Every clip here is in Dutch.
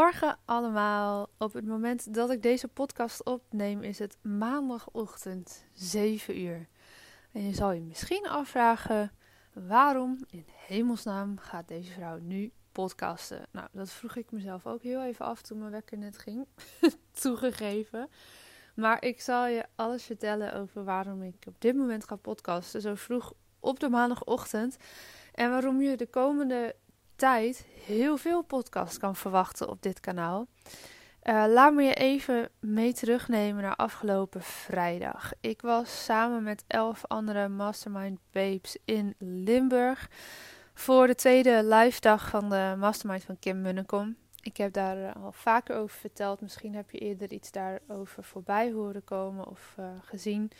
Goedemorgen allemaal. Op het moment dat ik deze podcast opneem is het maandagochtend 7 uur. En je zal je misschien afvragen waarom in hemelsnaam gaat deze vrouw nu podcasten? Nou, dat vroeg ik mezelf ook heel even af toen mijn wekker net ging. Toegegeven. Maar ik zal je alles vertellen over waarom ik op dit moment ga podcasten. Zo vroeg op de maandagochtend. En waarom je de komende tijd heel veel podcast kan verwachten op dit kanaal. Uh, laat me je even mee terugnemen naar afgelopen vrijdag. Ik was samen met elf andere Mastermind Babes in Limburg voor de tweede live dag van de Mastermind van Kim Munnekom. Ik heb daar eh, al vaker over verteld. Misschien heb je eerder iets daarover voorbij horen komen of uh, gezien.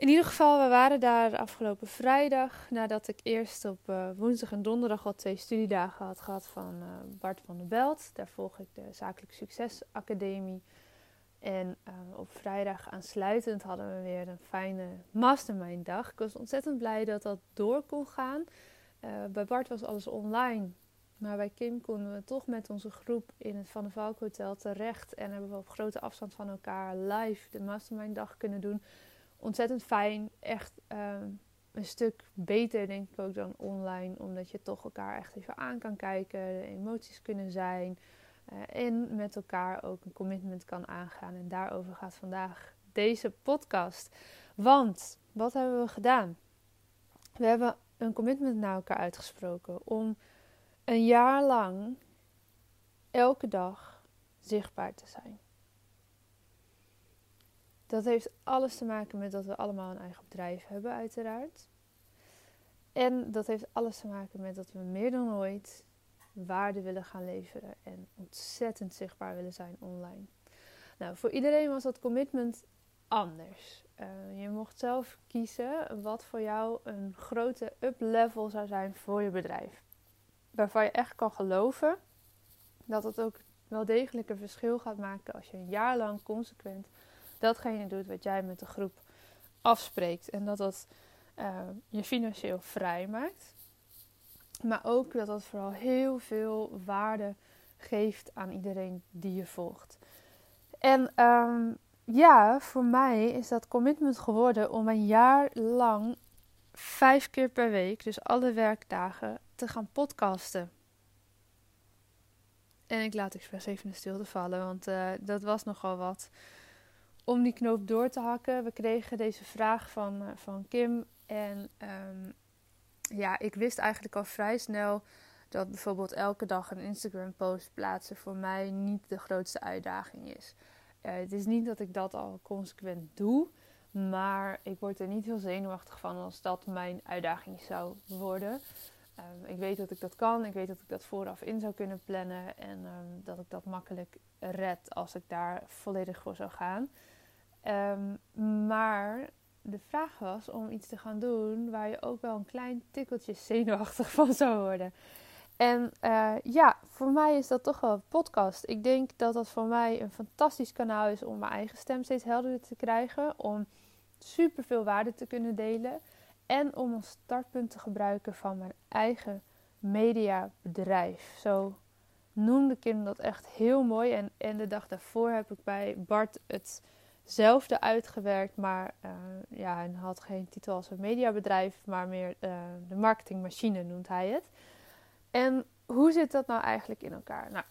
In ieder geval, we waren daar afgelopen vrijdag. Nadat ik eerst op uh, woensdag en donderdag al twee studiedagen had gehad van uh, Bart van der Belt. Daar volg ik de Zakelijk Succes Academie. En uh, op vrijdag aansluitend hadden we weer een fijne mastermind dag. Ik was ontzettend blij dat dat door kon gaan. bij Bart was alles online. Maar bij Kim konden we toch met onze groep in het Van der Valk Hotel terecht. En hebben we op grote afstand van elkaar live de mastermind dag kunnen doen ontzettend fijn. Echt ehm, een stuk beter, denk ik ook, dan online. Omdat je toch elkaar echt even aan kan kijken. De emoties kunnen zijn. Uh, en met elkaar ook een commitment kan aangaan. En daarover gaat vandaag deze podcast. Want wat hebben we gedaan? We hebben een commitment naar elkaar uitgesproken om een jaar lang elke dag zichtbaar te zijn. Dat heeft alles te maken met dat we allemaal een eigen bedrijf hebben, uiteraard. En dat heeft alles te maken met dat we meer dan ooit waarde willen gaan leveren en ontzettend zichtbaar willen zijn online. Nou, voor iedereen was dat commitment anders. Uh, je mocht zelf kiezen wat voor jou een grote up-level zou zijn voor je bedrijf. Waarvan je echt kan geloven dat het ook wel degelijk een verschil gaat maken als je een jaar lang consequent datgene doet wat jij met de groep afspreekt. En dat dat uh, je financieel vrij maakt. Maar ook dat dat vooral heel veel waarde geeft aan iedereen die je volgt. En um, ja, voor mij is dat commitment geworden om een jaar lang vijf keer per week, dus alle werkdagen, te gaan podcasten. En ik laat expres even de stilte vallen, want uh, dat was nogal wat om die knoop door te hakken. We kregen deze vraag van, uh, van Kim. En um, ja, ik wist eigenlijk al vrij snel dat bijvoorbeeld elke dag een Instagram post plaatsen voor mij niet de grootste uitdaging is. Uh, het is niet dat ik dat al consequent doe. Maar ik word er niet heel zenuwachtig van als dat mijn uitdaging zou worden. Um, ik weet dat ik dat kan. Ik weet dat ik dat vooraf in zou kunnen plannen. En um, dat ik dat makkelijk red als ik daar volledig voor zou gaan. Um, maar de vraag was om iets te gaan doen waar je ook wel een klein tikkeltje zenuwachtig van zou worden. En uh, ja, voor mij is dat toch wel een podcast. Ik denk dat dat voor mij een fantastisch kanaal is om mijn eigen stem steeds helderder te krijgen. Om super veel waarde te kunnen delen. En om als startpunt te gebruiken van mijn eigen mediabedrijf. Zo noemde Kim dat echt heel mooi. En, en de dag daarvoor heb ik bij Bart het zelfde uitgewerkt, maar uh, ja, hij had geen titel als een mediabedrijf, maar meer uh, de marketingmachine noemt hij het. En hoe zit dat nou eigenlijk in elkaar? Nou,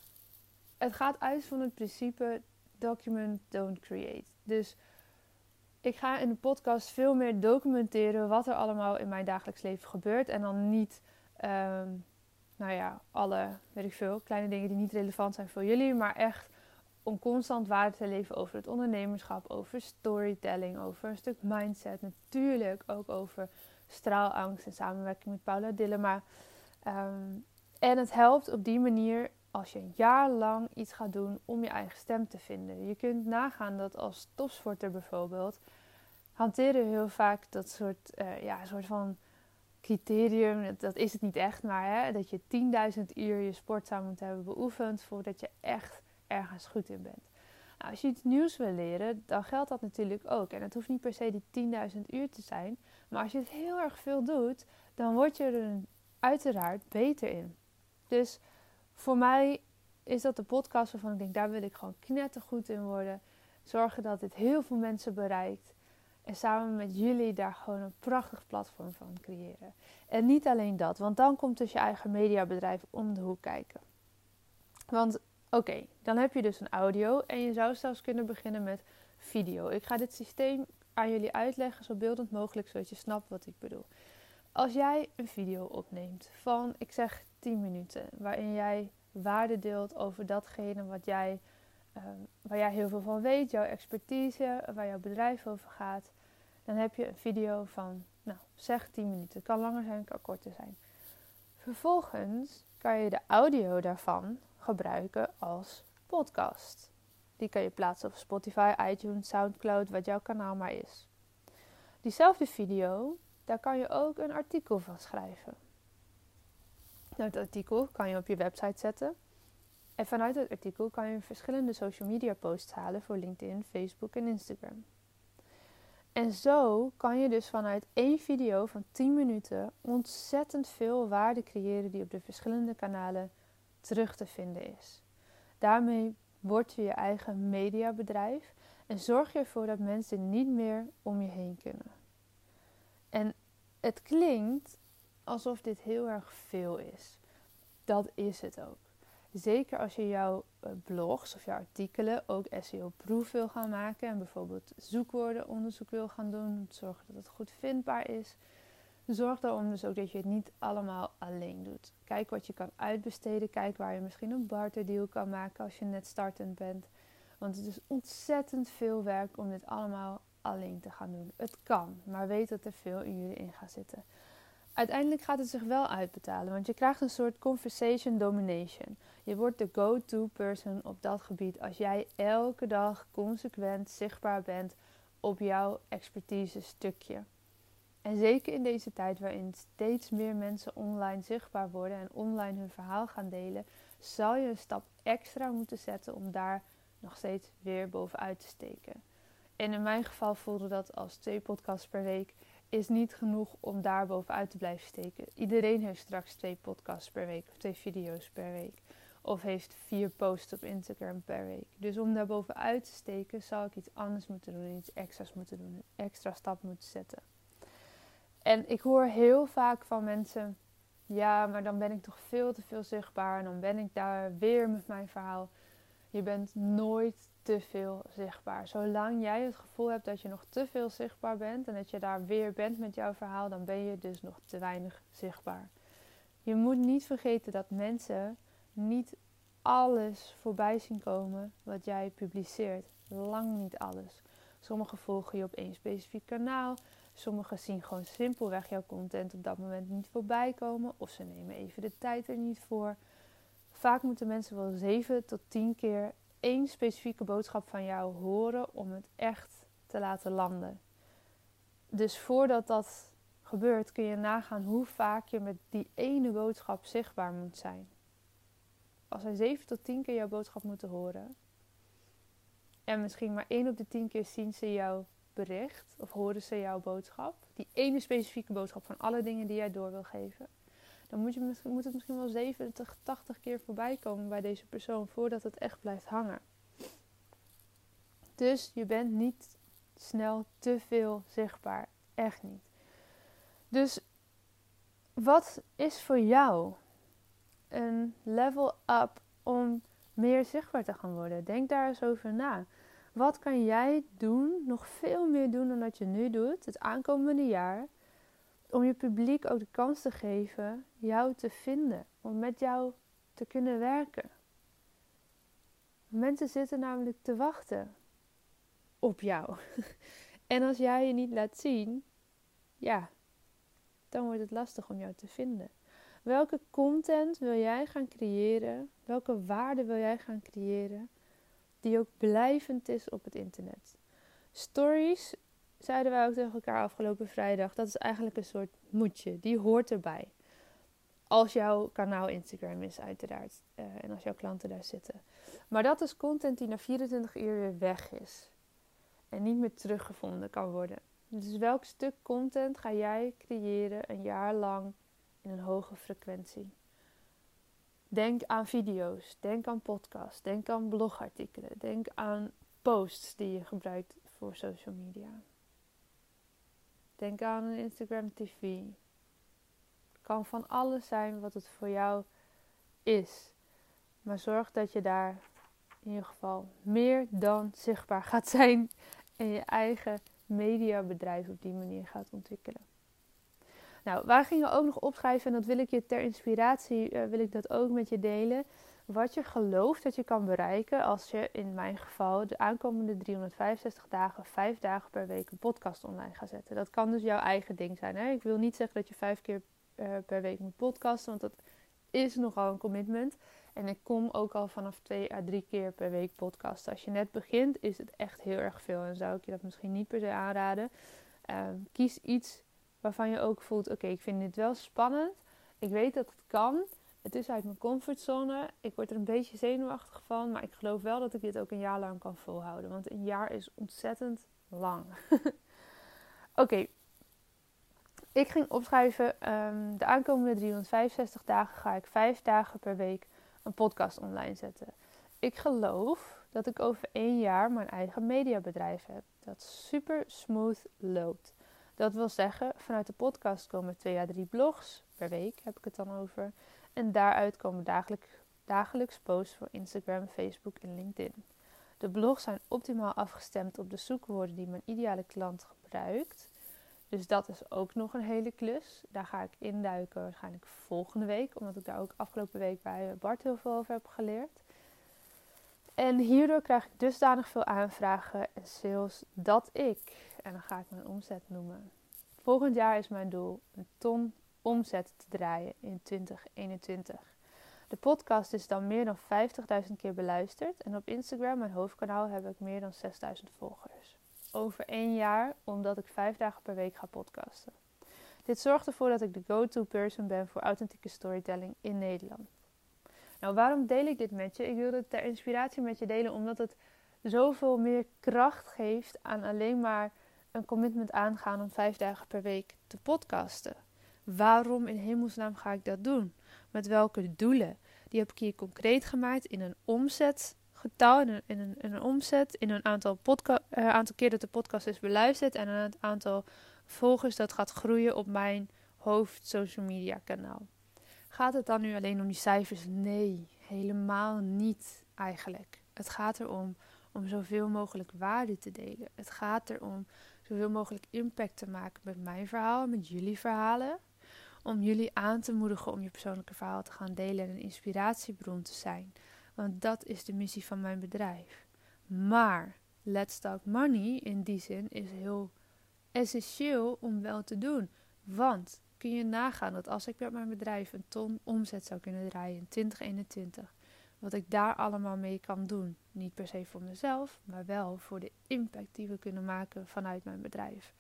het gaat uit van het principe document, don't create. Dus ik ga in de podcast veel meer documenteren wat er allemaal in mijn dagelijks leven gebeurt. En dan niet, ehm, nou ja, alle, weet ik veel, kleine dingen die niet relevant zijn voor jullie. Maar echt om constant waarde te leven over het ondernemerschap, over storytelling, over een stuk mindset. Natuurlijk ook over straalangst en samenwerking met Paula Dillema. Um, en het helpt op die manier als je een jaar lang iets gaat doen om je eigen stem te vinden. Je kunt nagaan dat als topsporter bijvoorbeeld hanteren we heel vaak dat soort, uh, ja, soort van criterium. Dat is het niet echt, maar hè, dat je 10.000 uur je sport zou moeten hebben beoefend voordat je echt ergens goed in bent. Nou, als je iets nieuws wil leren, dan geldt dat natuurlijk ook. En het hoeft niet per se die 10.000 uur te zijn. Maar als je het heel erg veel doet, dan word je er uiteraard beter in. Dus voor mij is dat de podcast waarvan ik denk, daar wil ik gewoon knettergoed in worden. Zorgen dat dit heel veel mensen bereikt. En samen met jullie daar gewoon een prachtig platform van creëren. En niet alleen dat, want dan komt dus je eigen mediabedrijf om de hoek kijken. Want oké, dan heb je dus een audio en je zou zelfs kunnen beginnen met video. Ik ga dit systeem aan jullie uitleggen zo beeldend mogelijk, zodat je snapt wat ik bedoel. Als jij een video opneemt van, ik zeg 10 minuten, waarin jij waarde deelt over datgene wat jij, ehm, waar jij heel veel van weet, jouw expertise, waar jouw bedrijf over gaat, dan heb je een video van, nou, zeg 10 minuten. Het kan langer zijn, het kan korter zijn. Vervolgens kan je de audio daarvan gebruiken als podcast. Die kan je plaatsen op Spotify, iTunes, SoundCloud, wat jouw kanaal maar is. Diezelfde video, daar kan je ook een artikel van schrijven. Nou, het artikel kan je op je website zetten. En vanuit het artikel kan je verschillende social media posts halen voor LinkedIn, Facebook en Instagram. En zo kan je dus vanuit één video van 10 minuten ontzettend veel waarde creëren die op de verschillende kanalen terug te vinden is. Daarmee word je je eigen mediabedrijf en zorg je ervoor dat mensen niet meer om je heen kunnen. En het klinkt alsof dit heel erg veel is. Dat is het ook. Zeker als je jouw eh, blogs of jouw artikelen ook SEO-proof wil gaan maken en bijvoorbeeld zoekwoordenonderzoek wil gaan doen, zorgen dat het goed vindbaar is. Zorg daarom dus ook dat je het niet allemaal alleen doet. Kijk wat je kan uitbesteden. Kijk waar je misschien een barterdeal kan maken als je net startend bent. Want het is ontzettend veel werk om dit allemaal alleen te gaan doen. Het kan, maar weet dat er veel uren in gaan zitten. Uiteindelijk gaat het zich wel uitbetalen, want je krijgt een soort conversation domination. Je wordt de go-to person op dat gebied als jij elke dag consequent zichtbaar bent op jouw expertise stukje. En zeker in deze tijd waarin steeds meer mensen online zichtbaar worden en online hun verhaal gaan delen, zal je een stap extra moeten zetten om daar nog steeds weer bovenuit te steken. En in mijn geval voelde dat als twee podcasts per week is niet genoeg om daar bovenuit te blijven steken. Iedereen heeft straks twee podcasts per week of twee video's per week. Of heeft vier posts op Instagram per week. Dus om daar bovenuit te steken, zal ik iets anders moeten doen, iets extra's moeten doen, een extra stap moeten zetten. En ik hoor heel vaak van mensen: ja, maar dan ben ik toch veel te veel zichtbaar en dan ben ik daar weer met mijn verhaal. Je bent nooit te veel zichtbaar. Zolang jij het gevoel hebt dat je nog te veel zichtbaar bent en dat je daar weer bent met jouw verhaal, dan ben je dus nog te weinig zichtbaar. Je moet niet vergeten dat mensen niet alles voorbij zien komen wat jij publiceert. Lang niet alles. Sommigen volgen je op één specifiek kanaal. Sommigen zien gewoon simpelweg jouw content op dat moment niet voorbij komen. Of ze nemen even de tijd er niet voor. Vaak moeten mensen wel 7 tot 10 keer één specifieke boodschap van jou horen om het echt te laten landen. Dus voordat dat gebeurt, kun je nagaan hoe vaak je met die ene boodschap zichtbaar moet zijn. Als zij 7 tot 10 keer jouw boodschap moeten horen, en misschien maar één op de 10 keer zien ze jouw bericht of horen ze jouw boodschap, die ene specifieke boodschap van alle dingen die jij door wil geven, dan moet, je, moet het misschien wel 70, 80 keer voorbij komen bij deze persoon voordat het echt blijft hangen. Dus je bent niet snel te veel zichtbaar. Echt niet. Dus wat is voor jou een level up om meer zichtbaar te gaan worden? Denk daar eens over na. Wat kan jij doen, nog veel meer doen dan dat je nu doet, het aankomende jaar, om je publiek ook de kans te geven jou te vinden, om met jou te kunnen werken? Mensen zitten namelijk te wachten op jou. en als jij je niet laat zien, ja, dan wordt het lastig om jou te vinden. Welke content wil jij gaan creëren? Welke waarde wil jij gaan creëren? Die ook blijvend is op het internet. Stories, zeiden wij ook tegen elkaar afgelopen vrijdag, dat is eigenlijk een soort moedje. Die hoort erbij. Als jouw kanaal Instagram is, uiteraard. Uh, en als jouw klanten daar zitten. Maar dat is content die na 24 uur weer weg is. En niet meer teruggevonden kan worden. Dus welk stuk content ga jij creëren een jaar lang in een hoge frequentie? Denk aan video's, denk aan podcasts, denk aan blogartikelen, denk aan posts die je gebruikt voor social media. Denk aan een Instagram TV. Kan van alles zijn wat het voor jou is. Maar zorg dat je daar in ieder geval meer dan zichtbaar gaat zijn en je eigen mediabedrijf op die manier gaat ontwikkelen. Nou, waar ging je ook nog opschrijven en dat wil ik je ter inspiratie, uh, wil ik dat ook met je delen. Wat je gelooft dat je kan bereiken als je in mijn geval de aankomende 365 dagen, 5 dagen per week een podcast online gaat zetten. Dat kan dus jouw eigen ding zijn. Hè? Ik wil niet zeggen dat je vijf keer uh, per week moet podcasten, want dat is nogal een commitment. En ik kom ook al vanaf twee à drie keer per week podcasten. Als je net begint, is het echt heel erg veel. En zou ik je dat misschien niet per se aanraden. Ehm, kies iets waarvan je ook voelt: oké, ik vind dit wel spannend. Ik weet dat het kan. Het is uit mijn comfortzone. Ik word er een beetje zenuwachtig van. Maar ik geloof wel dat ik dit ook een jaar lang kan volhouden. Want een jaar is ontzettend lang. oké, ik ging opschrijven, ehm, de aankomende 365 dagen ga ik 5 dagen per week een podcast online zetten. Ik geloof dat ik over één jaar mijn eigen mediabedrijf heb. Dat super smooth loopt. Dat wil zeggen, vanuit de podcast komen twee à drie blogs per week, heb ik het dan over. En daaruit komen dagelijks, posts voor Instagram, Facebook en LinkedIn. De blogs zijn optimaal afgestemd op de zoekwoorden die mijn ideale klant gebruikt. Dus dat is ook nog een hele klus. Daar ga ik induiken waarschijnlijk volgende week. Omdat ik daar ook afgelopen week bij Bart heel veel over heb geleerd. En hierdoor krijg ik dusdanig veel aanvragen en sales dat ik, en dan ga ik mijn omzet noemen. Volgend jaar is mijn doel een ton omzet te draaien in 2021. De podcast is dan meer dan 50.000 keer beluisterd en op Instagram, mijn hoofdkanaal, heb ik meer dan 6.000 volgers over één jaar, omdat ik vijf dagen per week ga podcasten. Dit zorgt ervoor dat ik de go-to person ben voor authentieke storytelling in Nederland. Nou, waarom deel ik dit met je? Ik wil het ter inspiratie met je delen, omdat het zoveel meer kracht geeft aan alleen maar een commitment aangaan om vijf dagen per week te podcasten. Waarom in hemelsnaam ga ik dat doen? Met welke doelen? Die heb ik hier concreet gemaakt in een omzet getal, in een, in een, een omzet, in een aantal, uh, aantal keer dat de podcast is beluisterd en een aantal volgers dat gaat groeien op mijn hoofd social media kanaal. Gaat het dan nu alleen om die cijfers? Nee, helemaal niet eigenlijk. Het gaat erom om zoveel mogelijk waarde te delen. Het gaat erom zoveel mogelijk impact te maken met mijn verhaal, met jullie verhalen. Om jullie aan te moedigen om je persoonlijke verhaal te gaan delen en een inspiratiebron te zijn. Want dat is de missie van mijn bedrijf. Maar Let's Talk Money in die zin is heel essentieel om wel te doen. Want kun je nagaan dat als ik met mijn bedrijf een ton omzet zou kunnen draaien in 2021, wat ik daar allemaal mee kan doen. Niet per se voor mezelf, maar wel voor de impact die we kunnen maken vanuit mijn bedrijf.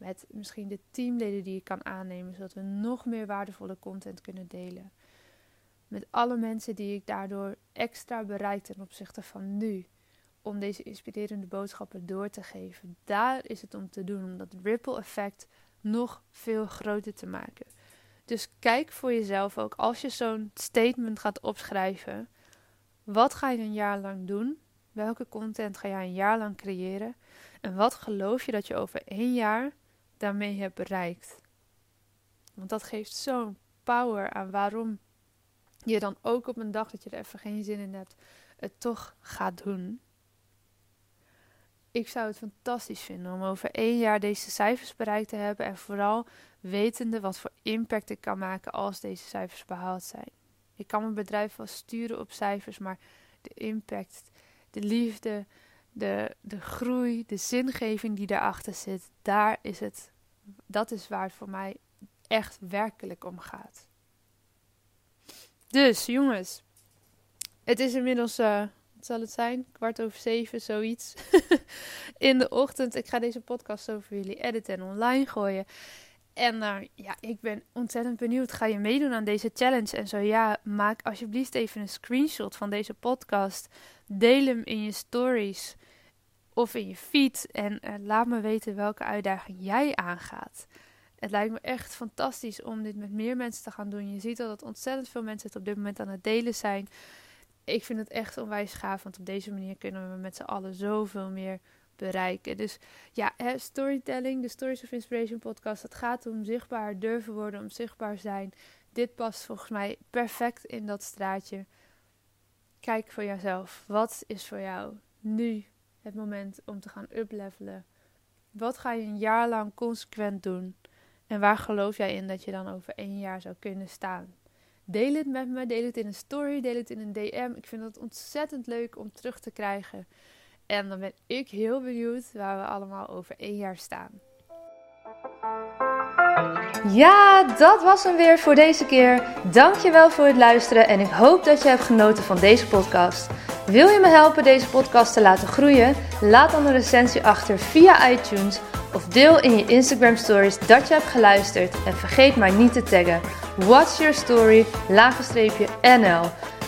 Met misschien de teamleden die ik kan aannemen, zodat we nog meer waardevolle content kunnen delen. Met alle mensen die ik daardoor extra bereik ten opzichte van nu. Om deze inspirerende boodschappen door te geven. Daar is het om te doen. Om dat ripple effect nog veel groter te maken. Dus kijk voor jezelf ook als je zo'n statement gaat opschrijven. Wat ga je een jaar lang doen? Welke content ga jij een jaar lang creëren? En wat geloof je dat je over één jaar daarmee hebt bereikt? Want dat geeft zo'n power aan waarom je dan ook op een dag dat je er even geen zin in hebt, het toch gaat doen. ik zou het fantastisch vinden om over één jaar deze cijfers bereikt te hebben. En vooral wetende wat voor impact ik kan maken als deze cijfers behaald zijn. Ik kan mijn bedrijf wel sturen op cijfers, maar de impact, de liefde, de, de groei, de zingeving die daarachter zit, daar is het, dat is waar het voor mij echt werkelijk om gaat. Dus jongens, het is inmiddels, uh, wat zal het zijn? Kwart over zeven, zoiets. In de ochtend. Ik ga deze podcast zo voor jullie editen en online gooien. En uh, ja, ik ben ontzettend benieuwd. Ga je meedoen aan deze challenge? En zo ja, maak alsjeblieft even een screenshot van deze podcast. Deel hem in je stories of in je feed. En uh, laat me weten welke uitdaging jij aangaat. Het lijkt me echt fantastisch om dit met meer mensen te gaan doen. Je ziet al dat ontzettend veel mensen het op dit moment aan het delen zijn. Ik vind het echt onwijs gaaf, want op deze manier kunnen we met z'n allen zoveel meer bereiken. Dus ja, storytelling, de Stories of Inspiration podcast, het gaat om zichtbaar durven worden, om zichtbaar zijn. Dit past volgens mij perfect in dat straatje. Kijk voor jezelf. Wat is voor jou nu het moment om te gaan uplevelen? Wat ga je een jaar lang consequent doen? En waar geloof jij in dat je dan over één jaar zou kunnen staan? Deel het met me, deel het in een story, deel het in een DM. Ik vind het ontzettend leuk om terug te krijgen. En dan ben ik heel benieuwd waar we allemaal over één jaar staan. Ja, dat was hem weer voor deze keer. Dankjewel voor het luisteren en ik hoop dat je hebt genoten van deze podcast. Wil je me helpen deze podcast te laten groeien? Laat dan een recensie achter via iTunes of deel in je Instagram stories dat je hebt geluisterd en vergeet maar niet te taggen. What's your story? NL.